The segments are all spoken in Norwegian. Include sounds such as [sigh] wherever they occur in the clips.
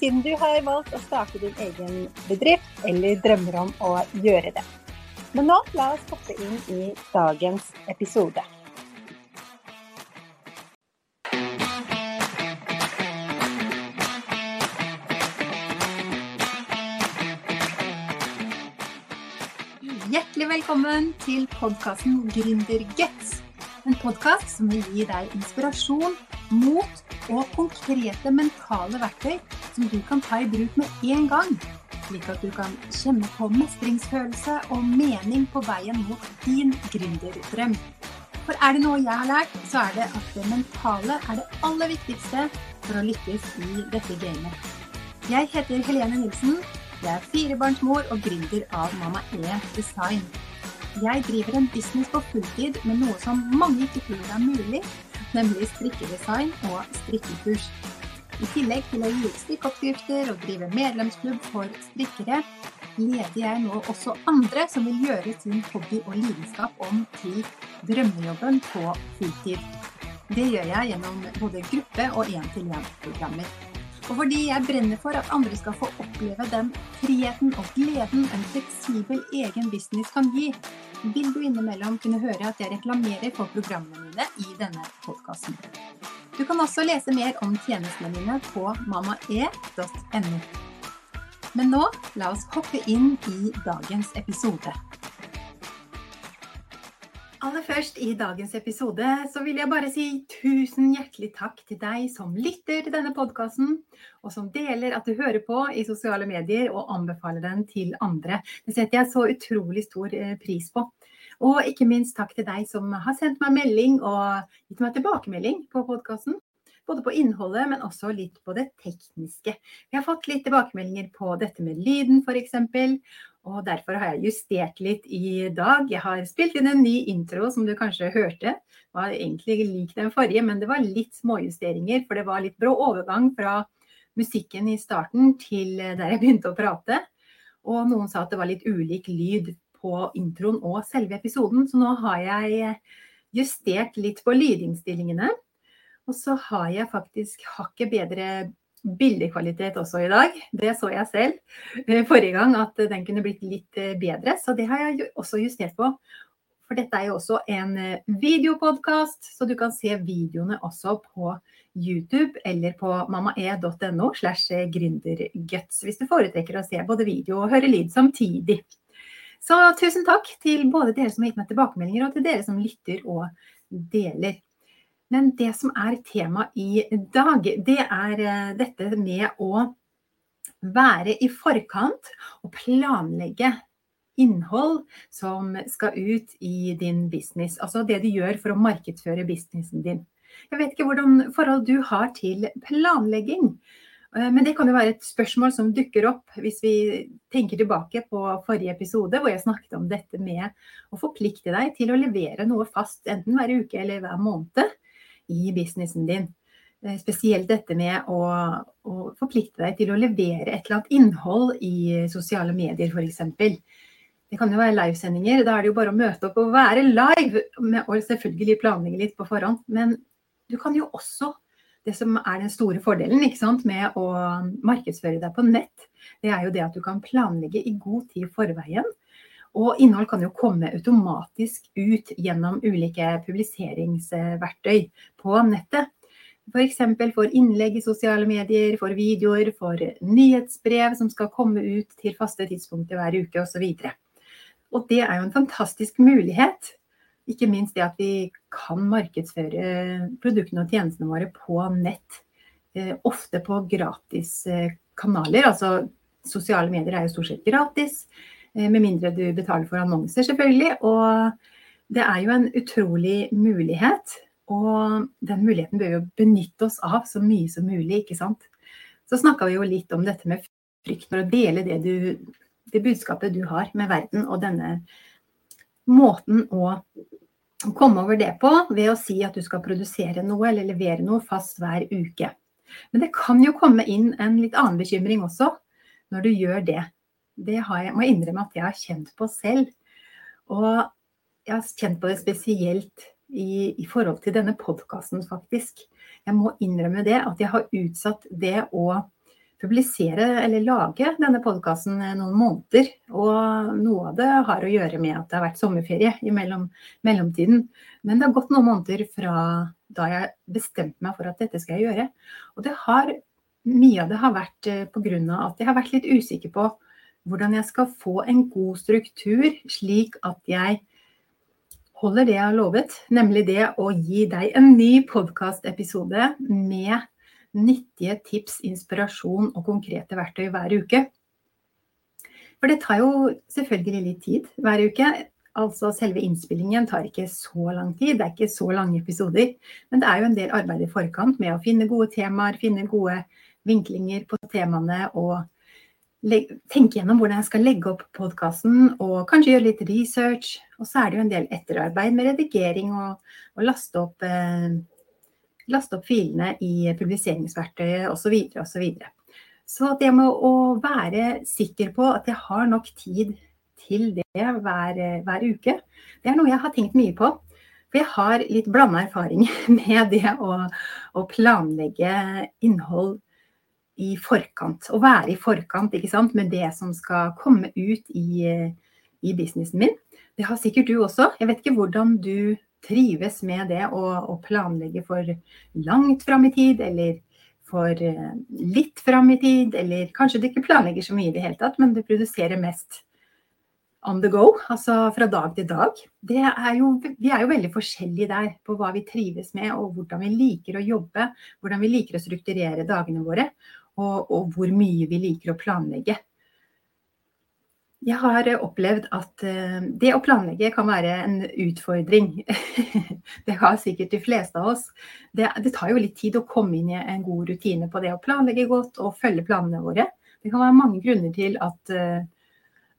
siden du har valgt å starte din egen bedrift eller drømmer om å gjøre det. Men nå la oss hoppe inn i dagens episode. Hjertelig velkommen til podkasten Gründerguts. En podkast som vil gi deg inspirasjon, mot og konkrete mentale verktøy som du kan ta i bruk med en gang. Slik at du kan kjenne på mestringsfølelse og mening på veien mot din gründerdrøm. For er det noe jeg har lært, så er det at det mentale er det aller viktigste for å lykkes i dette gamet. Jeg heter Helene Nilsen. Jeg er firebarnsmor og gründer av Mamma E Design. Jeg driver en business på fulltid med noe som mange ikke tror er mulig, nemlig strikkedesign og strikkekurs. I tillegg til å gi ut strikkeoppskrifter og drive medlemsklubb for strikkere, leder jeg nå også andre som vil gjøre sin hobby og lidenskap om til drømmejobben på fulltid. Det gjør jeg gjennom både gruppe- og én-til-én-programmer. Og fordi jeg brenner for at andre skal få oppleve den friheten og gleden en fleksibel egen business kan gi, vil du innimellom kunne høre at jeg reklamerer for programmene mine i denne podkasten. Du kan også lese mer om tjenestene mine på mammae.no. Men nå, la oss hoppe inn i dagens episode. Aller først i dagens episode så vil jeg bare si tusen hjertelig takk til deg som lytter til denne podkasten, og som deler at du hører på i sosiale medier og anbefaler den til andre. Det setter jeg så utrolig stor eh, pris på. Og ikke minst takk til deg som har sendt meg melding og gitt meg tilbakemelding på podkasten. Både på innholdet, men også litt på det tekniske. Vi har fått litt tilbakemeldinger på dette med lyden, f.eks. Og derfor har jeg justert litt i dag. Jeg har spilt inn en ny intro som du kanskje hørte. Det var egentlig lik den forrige, men det var litt småjusteringer. For det var litt brå overgang fra musikken i starten til der jeg begynte å prate. Og noen sa at det var litt ulik lyd på introen og selve episoden. Så nå har jeg justert litt på lydinnstillingene. Og så har jeg faktisk hakket bedre bildekvalitet også i dag. Det så jeg selv eh, forrige gang, at den kunne blitt litt eh, bedre. Så det har jeg også justert på. For dette er jo også en eh, videopodkast, så du kan se videoene også på YouTube eller på mammae.no slash gründerguts hvis du foretrekker å se både video og høre lyd samtidig. Så tusen takk til både dere som har gitt meg tilbakemeldinger, og til dere som lytter og deler. Men det som er tema i dag, det er eh, dette med å være i forkant og planlegge innhold som skal ut i din business. Altså det du gjør for å markedsføre businessen din. Jeg vet ikke hvordan forhold du har til planlegging. Eh, men det kan jo være et spørsmål som dukker opp hvis vi tenker tilbake på forrige episode, hvor jeg snakket om dette med å forplikte deg til å levere noe fast, enten hver uke eller hver måned, i businessen din. Eh, spesielt dette med å, å forplikte deg til å levere et eller annet innhold i sosiale medier, f.eks. Det kan jo være livesendinger. Da er det jo bare å møte opp og være live. Og selvfølgelig planlegge litt på forhånd. Men du kan jo også det som er den store fordelen med å markedsføre deg på nett, det er jo det at du kan planlegge i god tid forveien. Og innhold kan jo komme automatisk ut gjennom ulike publiseringsverktøy på nettet. F.eks. For, for innlegg i sosiale medier, for videoer, for nyhetsbrev som skal komme ut til faste tidspunkter hver uke osv. Og, og det er jo en fantastisk mulighet ikke minst det at vi kan markedsføre produktene og tjenestene våre på nett. Eh, ofte på gratis eh, kanaler. Altså sosiale medier er jo stort sett gratis. Eh, med mindre du betaler for annonser, selvfølgelig. Og det er jo en utrolig mulighet. Og den muligheten bør vi benytte oss av så mye som mulig, ikke sant. Så snakka vi jo litt om dette med frykt for å dele det, du, det budskapet du har med verden, og denne måten å komme over det på ved å si at du skal produsere noe eller levere noe fast hver uke. Men det kan jo komme inn en litt annen bekymring også når du gjør det. Det jeg, må jeg innrømme at jeg har kjent på selv. Og jeg har kjent på det spesielt i, i forhold til denne podkasten, faktisk. Jeg må innrømme det, at jeg har utsatt det å publisere eller lage denne podkasten noen måneder. Og noe av det har å gjøre med at det har vært sommerferie i mellom, mellomtiden. Men det har gått noen måneder fra da jeg bestemte meg for at dette skal jeg gjøre. Og det har, mye av det har vært eh, pga. at jeg har vært litt usikker på hvordan jeg skal få en god struktur, slik at jeg holder det jeg har lovet, nemlig det å gi deg en ny podkastepisode med nyttige tips, inspirasjon og konkrete verktøy hver uke. For det tar jo selvfølgelig litt tid hver uke. Altså selve innspillingen tar ikke så lang tid, det er ikke så lange episoder. Men det er jo en del arbeid i forkant med å finne gode temaer, finne gode vinklinger på temaene og tenke gjennom hvordan jeg skal legge opp podkasten og kanskje gjøre litt research. Og så er det jo en del etterarbeid med redigering og, og laste opp eh, laste opp filene i publiseringsverktøyet osv. osv. Så, så det med å være sikker på at jeg har nok tid til det hver, hver uke, det er noe jeg har tenkt mye på. For jeg har litt blanda erfaring [laughs] med det å, å, planlegge innhold i forkant. Å være i forkant ikke sant, med det som skal komme ut i, i businessen min. Det har sikkert du også. Jeg vet ikke hvordan du trives med det å, planlegge for langt fram i tid, eller for eh, litt fram i tid, eller kanskje du ikke planlegger så mye i det hele tatt, men du produserer mest on the go, altså fra dag til dag. Er jo, vi er jo veldig forskjellige der på hva vi trives med, og hvordan vi liker å jobbe, hvordan vi liker å strukturere dagene våre, og, og hvor mye vi liker å planlegge. Jeg har opplevd at eh, det å planlegge kan være en utfordring. [laughs] Det har sikkert de fleste av oss. Det, det, tar jo litt tid å komme inn i en god rutine på det å planlegge godt og følge planene våre. Det kan være mange grunner til at, eh,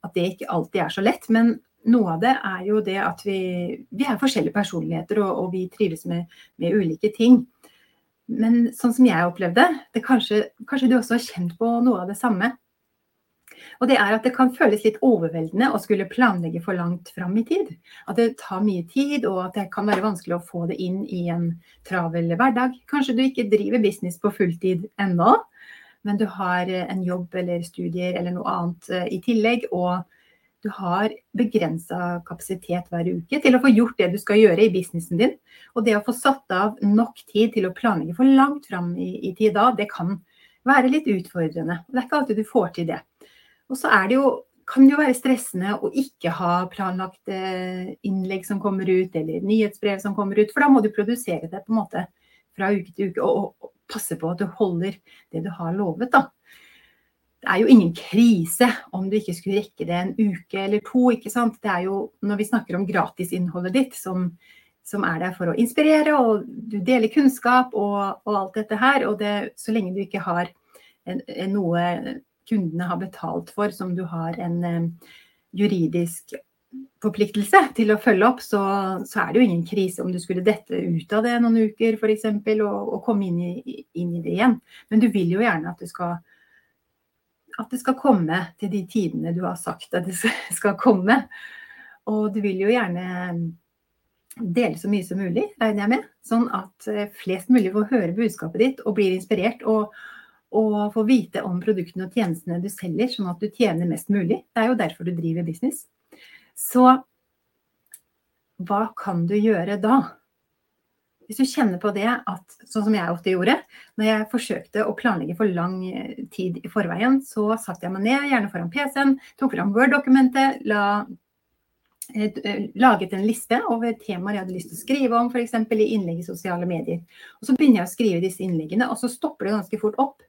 at det ikke alltid er så lett. Men noe av det er jo det at vi, vi er forskjellige personligheter og, og vi trives med, med, ulike ting. Men sånn som jeg opplevde det, kanskje, kanskje du også har kjent på noe av det samme og det er at det kan føles litt overveldende å skulle planlegge for langt fram i tid. At det tar mye tid, og at det kan være vanskelig å få det inn i en travel hverdag. Kanskje du ikke driver business på fulltid ennå, men du har en jobb eller studier eller noe annet eh, i tillegg. og du har begrensa kapasitet hver uke til å få gjort det du skal gjøre i businessen din. Og det å få satt av nok tid til å planlegge for langt fram i, i tid da, det kan være litt utfordrende. Det er ikke alltid du får til det. Og så er det jo, kan det jo være stressende å ikke ha planlagt innlegg som kommer ut, eller nyhetsbrev som kommer ut, for da må du produsere det på en måte fra uke til uke og passe på at du holder det du har lovet. da. Det er jo ingen krise om du ikke skulle rekke det en uke eller to. ikke sant? Det er jo når vi snakker om gratisinnholdet ditt, som, som er der for å inspirere, og du deler kunnskap og, og alt dette her. Og det, så lenge du ikke har en, en noe kundene har betalt for, som du har en eh, juridisk forpliktelse til å følge opp, så, så, er det jo ingen krise om du skulle dette ut av det noen uker f.eks. Og, og komme inn i, inn i, det igjen. Men du vil jo gjerne at det, skal, at det skal komme til de tidene du har sagt at det [laughs] skal komme. Og du vil jo gjerne dele så mye som mulig, regner jeg med. Sånn at eh, flest mulig får høre budskapet ditt og blir inspirert. og og få vite om produktene og tjenestene du selger, sånn at du tjener mest mulig. Det er jo derfor du driver business. Så hva kan du gjøre da? Hvis du kjenner på det at, sånn som jeg ofte gjorde, når jeg forsøkte å planlegge for lang eh, tid i forveien, så satte jeg meg ned, gjerne foran PC-en, tok fram Word-dokumentet, la eh, eh, laget en liste over temaer jeg hadde lyst til å skrive om, f.eks. i innlegg i sosiale medier. Og Så begynner jeg å skrive disse innleggene, og så stopper det ganske fort opp.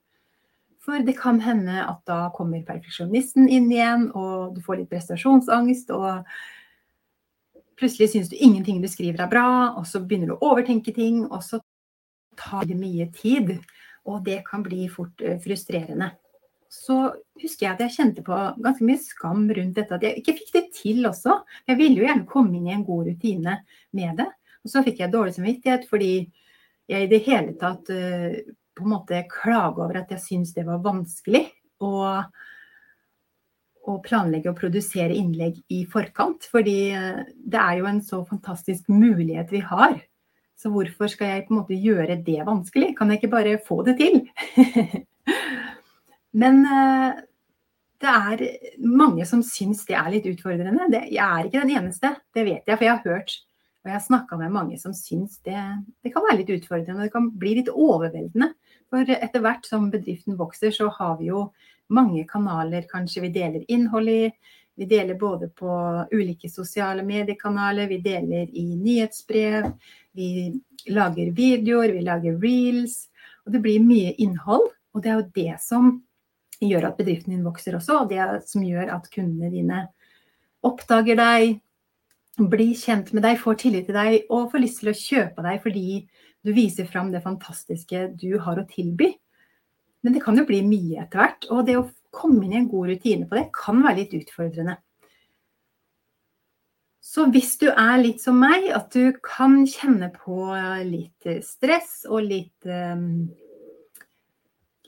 For det kan hende at da kommer perfeksjonisten inn igjen, og du får litt prestasjonsangst. Og plutselig syns du ingenting du skriver er bra, og så begynner du å overtenke ting, og så tar det mye tid. Og det kan bli fort eh, frustrerende. så husker jeg at jeg kjente på ganske mye skam rundt dette. At jeg ikke fikk det til også. Jeg ville jo gjerne komme inn i en god rutine med det. Og så fikk jeg dårlig samvittighet fordi jeg i det hele tatt uh, på en måte klage over at jeg syns det var vanskelig å, å planlegge og produsere innlegg i forkant. Fordi uh, det er jo en så fantastisk mulighet vi har. Så hvorfor skal jeg på en måte gjøre det vanskelig? Kan jeg ikke bare få det til? [laughs] Men uh, det er mange som syns det er litt utfordrende. Det, jeg er ikke den eneste, det vet jeg, for jeg har hørt og jeg har snakka med mange som syns det, det, kan være litt utfordrende. Det kan bli litt overveldende. For etter hvert som bedriften vokser, så har vi jo mange kanaler kanskje vi deler innhold i. Vi deler både på ulike sosiale mediekanaler, vi deler i nyhetsbrev, vi lager videoer, vi lager reels. Og det blir mye innhold. Og det er jo det som gjør at bedriften din vokser også, og det som gjør at kundene dine oppdager deg, blir kjent med deg, får tillit til deg og får lyst til å kjøpe deg fordi du viser fram det fantastiske du har å tilby. Men det kan jo bli mye etter hvert. Og det å komme inn i en god rutine på det kan være litt utfordrende. Så hvis du er litt som meg, at du kan kjenne på litt stress og litt um,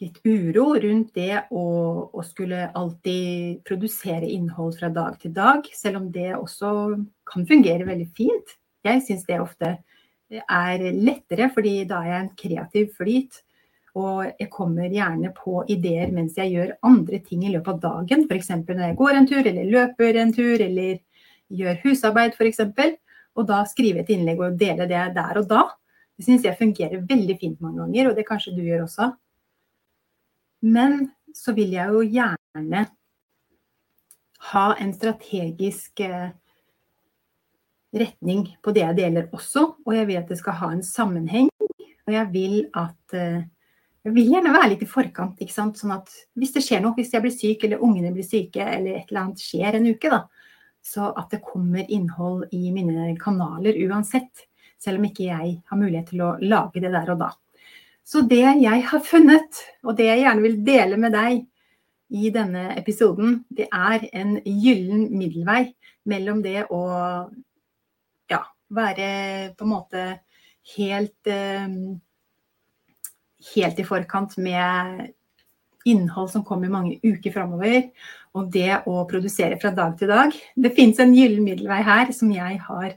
litt uro rundt det å, å, skulle alltid produsere innhold fra dag til dag, selv om det også kan fungere veldig fint. Jeg syns det ofte er lettere, fordi da er jeg en kreativ flyt. Og jeg kommer gjerne på ideer mens jeg gjør andre ting i løpet av dagen. F.eks. når jeg går en tur, eller løper en tur, eller gjør husarbeid f.eks. Og da skrive et innlegg og dele det der og da. Det syns jeg fungerer veldig fint mange ganger, og det kanskje du gjør også. Men så vil jeg jo gjerne ha en strategisk eh, retning på det jeg deler også. Og jeg vil at det skal ha en sammenheng. Og jeg vil at eh, Jeg vil gjerne være litt i forkant. ikke sant? Sånn at hvis det skjer noe, hvis jeg blir syk eller ungene blir syke eller et eller annet skjer en uke, da, så at det kommer innhold i mine kanaler uansett. Selv om ikke jeg har mulighet til å lage det der og da. Så det jeg har funnet, og det jeg gjerne vil dele med deg i denne episoden, det er en gyllen middelvei mellom det å være på en måte helt eh, helt i forkant med innhold som kommer mange uker framover, og det å produsere fra dag til dag. Det finnes en gyllen middelvei her som jeg har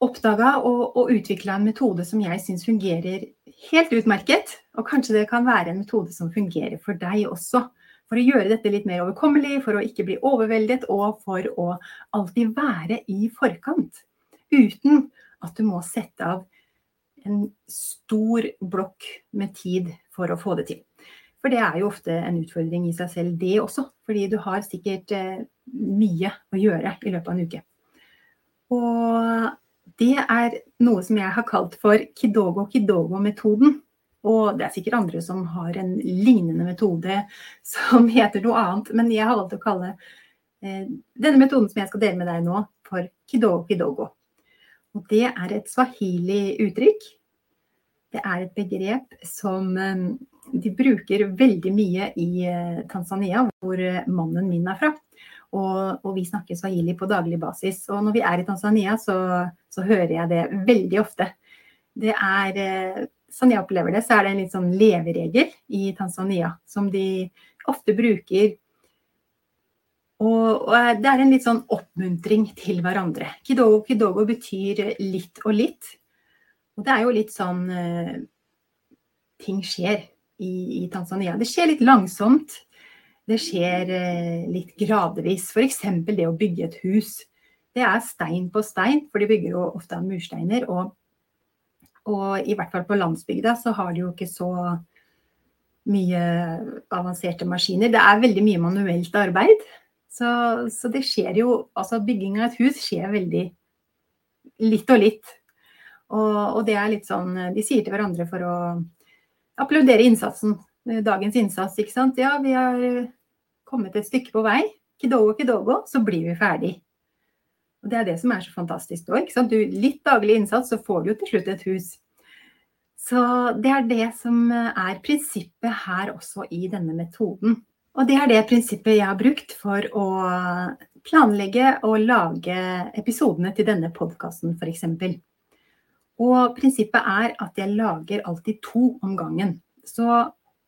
oppdaga og, og utvikla en metode som jeg syns fungerer helt utmerket. Og kanskje det kan være en metode som fungerer for deg også. For å gjøre dette litt mer overkommelig, for å ikke bli overveldet, og for å alltid være i forkant. Uten at du må sette av en stor blokk med tid for å få det til. For det er jo ofte en utfordring i seg selv, det også. Fordi du har sikkert eh, mye å gjøre i løpet av en uke. Og det er noe som jeg har kalt for Kidogo-Kidogo-metoden. Og det er sikkert andre som har en lignende metode som heter noe annet. Men jeg har valgt å kalle eh, denne metoden som jeg skal dele med deg nå, for Kidogo-Kidogo. Og det er et swahili-uttrykk. Det er et begrep som eh, de bruker veldig mye i eh, Tanzania, hvor mannen min er fra. Og, og, vi snakker swahili på daglig basis. Og når vi er i Tanzania, så, så hører jeg det veldig ofte. Det er eh, Sånn jeg opplever det, så er det en litt sånn leveregel i Tanzania som de ofte bruker. Og, og det er en litt sånn oppmuntring til hverandre. Kidogo kidogo betyr litt og litt. Og det er jo litt sånn eh, Ting skjer i, i Tanzania. Det skjer litt langsomt det skjer eh, litt gradvis. F.eks. det å bygge et hus. Det er stein på stein, for de bygger jo ofte av mursteiner. Og, og, i hvert fall på landsbygda så har de jo ikke så mye avanserte maskiner. Det er veldig mye manuelt arbeid. Så, så det skjer jo Altså bygging av et hus skjer veldig litt og litt. Og, og det er litt sånn De sier til hverandre for å applaudere innsatsen dagens innsats. ikke sant? Ja, vi har kommet et stykke på vei, kidogo, kidogo, så blir vi ferdig. Og Det er det som er så fantastisk òg. Litt daglig innsats, så får du jo til slutt et hus. Så det er det som er prinsippet her også i denne metoden. Og det er det prinsippet jeg har brukt for å planlegge og lage episodene til denne podkasten f.eks. Og prinsippet er at jeg lager alltid to om gangen. Så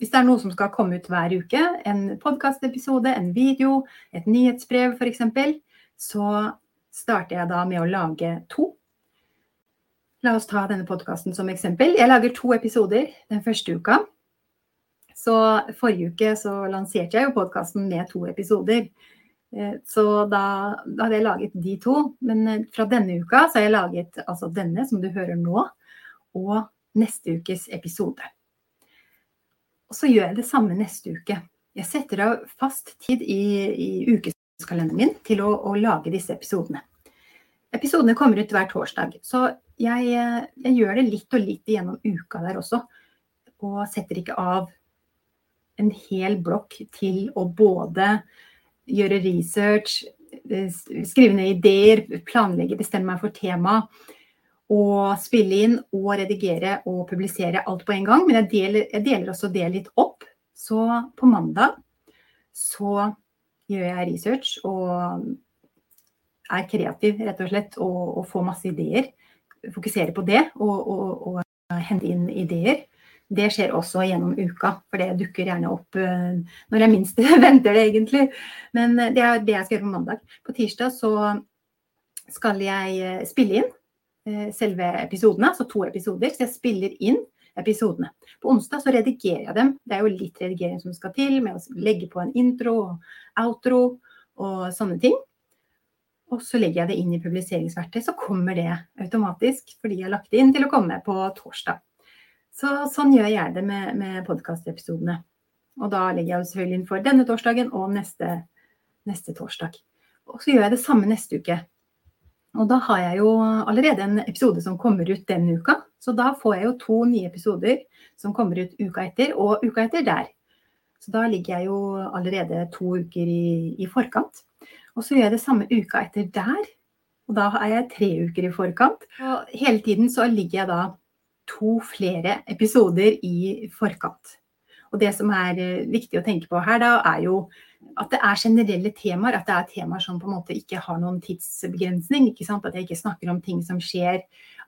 hvis det er noe som skal komme ut hver uke, en podkastepisode, en video, et nyhetsbrev f.eks., så starter jeg da med å lage to. La oss ta denne podkasten som eksempel. Jeg lager to episoder den første uka. Så forrige uke så lanserte jeg jo podkasten med to episoder. Eh, så da, da, hadde jeg laget de to. Men eh, fra denne uka så har jeg laget altså denne som du hører nå, og neste ukes episode. Og så gjør jeg det samme neste uke. Jeg setter av fast tid i, i ukeskalenderen min til å, å, lage disse episodene. Episodene kommer ut hver torsdag, så jeg, jeg gjør det litt og litt gjennom uka der også. Og setter ikke av en hel blokk til å både gjøre research, eh, skrive ned ideer, planlegge, bestemme meg for tema. Og spille inn og redigere og publisere alt på en gang. Men jeg deler, jeg deler også det litt opp. Så på mandag så gjør jeg research og er kreativ, rett og slett, og, og får masse ideer. Fokuserer på det og, og, og hente inn ideer. Det skjer også gjennom uka, for det dukker gjerne opp uh, når jeg minst [laughs] venter det, egentlig. Men uh, det er det jeg skal gjøre på mandag. På tirsdag så skal jeg uh, spille inn selve episodene, altså to episoder. Så jeg spiller inn episodene. På onsdag så redigerer jeg dem. Det er jo litt redigering som skal til, med å legge på en intro og outro og sånne ting. Og så legger jeg det inn i publiseringsverktøy, så kommer det automatisk fordi jeg har lagt det inn til å komme på torsdag. Så sånn gjør jeg det med, med podkastepisodene. Og da legger jeg selvfølgelig inn for denne torsdagen og neste, neste torsdag. Og så gjør jeg det samme neste uke. Og da har jeg jo allerede en episode som kommer ut den uka. Så da får jeg jo to nye episoder som kommer ut uka etter, og uka etter der. Så da ligger jeg jo allerede to uker i, i forkant. Og så gjør jeg det samme uka etter der. Og da er jeg tre uker i forkant. Og hele tiden så ligger jeg da to flere episoder i forkant. Og det som er eh, viktig å tenke på her, da, er jo at det er generelle temaer. At det er temaer som på en måte ikke har noen tidsbegrensning. ikke sant? At jeg ikke snakker om ting som skjer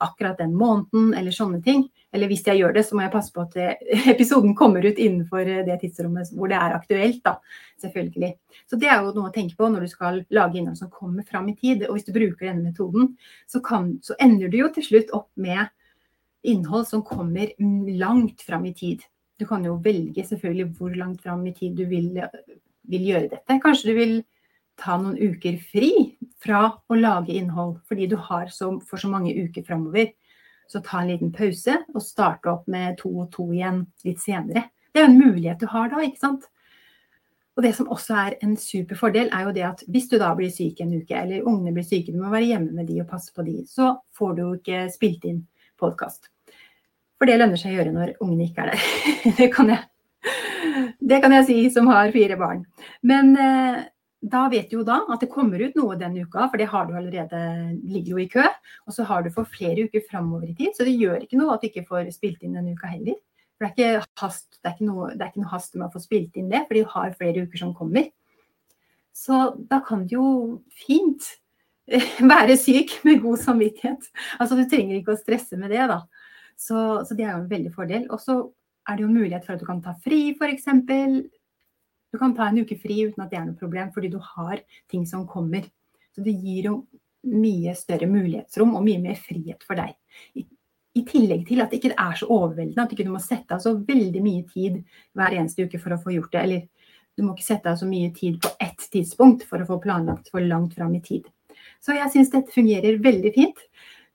akkurat den måneden, eller sånne ting. Eller hvis jeg gjør det, så må jeg passe på at [laughs] episoden kommer ut innenfor eh, det tidsrommet hvor det er aktuelt, da. Selvfølgelig. Så det er jo noe å tenke på når du skal lage innhold som kommer fram i tid. Og hvis du bruker denne metoden, så, kan, så ender du jo til slutt opp med innhold som kommer langt fram i tid. Du kan jo velge selvfølgelig hvor langt fram i tid du vil, vil, gjøre dette. Kanskje du vil ta noen uker fri fra å lage innhold fordi du har så, for så mange uker framover. Så ta en liten pause og starte opp med to og to igjen litt senere. Det er jo en mulighet du har da, ikke sant. Og det som også er en super fordel, er jo det at hvis du da blir syk en uke, eller ungene blir syke, du må være hjemme med de og passe på de, så får du jo ikke spilt inn podkast. For det lønner seg å gjøre når ungene ikke er der. [laughs] det, kan jeg, det kan jeg si som har fire barn. Men eh, da vet du jo da at det kommer ut noe den uka, for det har du allerede, ligger jo i kø. Og så har du for flere uker framover i tid, så det gjør ikke noe at du ikke får spilt inn denne uka heller. For det er ikke hast, det er ikke noe, det er ikke noe hast med å få spilt inn det, for de har flere uker som kommer. Så da kan du jo fint være syk med god samvittighet. Altså du trenger ikke å stresse med det, da. Så, så det er jo en veldig fordel. Og så er det jo mulighet for at du kan ta fri, f.eks. Du kan ta en uke fri uten at det er noe problem, fordi du har ting som kommer. Så det gir jo mye større mulighetsrom og mye mer frihet for deg. I, i tillegg til at det ikke er så overveldende, at du ikke må sette av så veldig mye tid hver eneste uke for å få gjort det. Eller du må ikke sette av så mye tid på ett tidspunkt for å få planlagt for langt fram i tid. Så jeg syns dette fungerer veldig fint.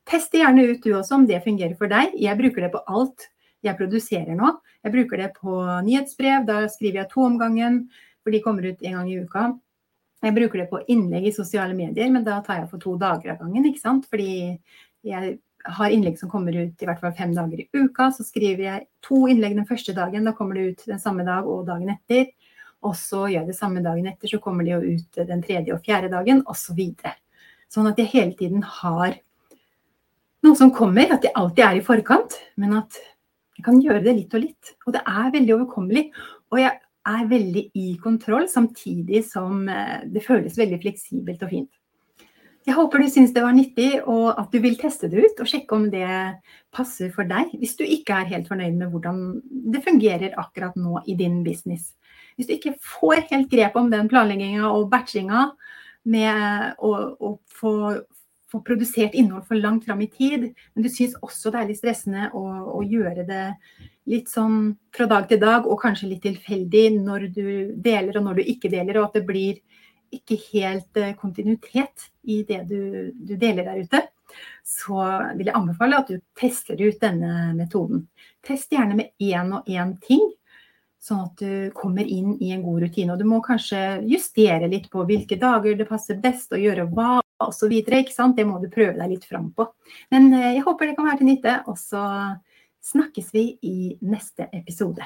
Test det gjerne ut du også om det fungerer for deg. Jeg bruker det på alt jeg produserer nå. Jeg bruker det på nyhetsbrev. Da skriver jeg to om gangen, for de kommer ut en gang i uka. Jeg bruker det på innlegg i sosiale medier, men da tar jeg for to dager av gangen. ikke sant? Fordi jeg har innlegg som kommer ut i hvert fall fem dager i uka. Så skriver jeg to innlegg den første dagen, da kommer det ut den samme dag og dagen etter. Og så gjør jeg det samme dagen etter, så kommer de jo ut den tredje og fjerde dagen, osv. Så sånn at jeg hele tiden har noe som kommer, at det alltid er i forkant, men at Jeg kan gjøre det litt og litt. Og det er veldig overkommelig. Og jeg er veldig i kontroll, samtidig som eh, det føles veldig fleksibelt og fint. Jeg håper du syns det var nyttig, og at du vil teste det ut og sjekke om det passer for deg, hvis du ikke er helt fornøyd med hvordan det fungerer akkurat nå i din business. Hvis du ikke får helt grep om den planlegginga og batchinga med å, å få, få, produsert innhold for langt fram i tid, men du syns også det er litt stressende å, å gjøre det litt sånn fra dag til dag, og kanskje litt tilfeldig når du deler og når du ikke deler, og at det blir ikke helt eh, kontinuitet i det du, du deler der ute, så vil jeg anbefale at du tester ut denne metoden. Test gjerne med én og én ting, sånn at du kommer inn i en god rutine. Og du må kanskje justere litt på hvilke dager det passer best å gjøre hva osv. Det må du prøve deg litt fram på. Men eh, jeg håper det kan være til nytte. Og så snakkes vi i neste episode.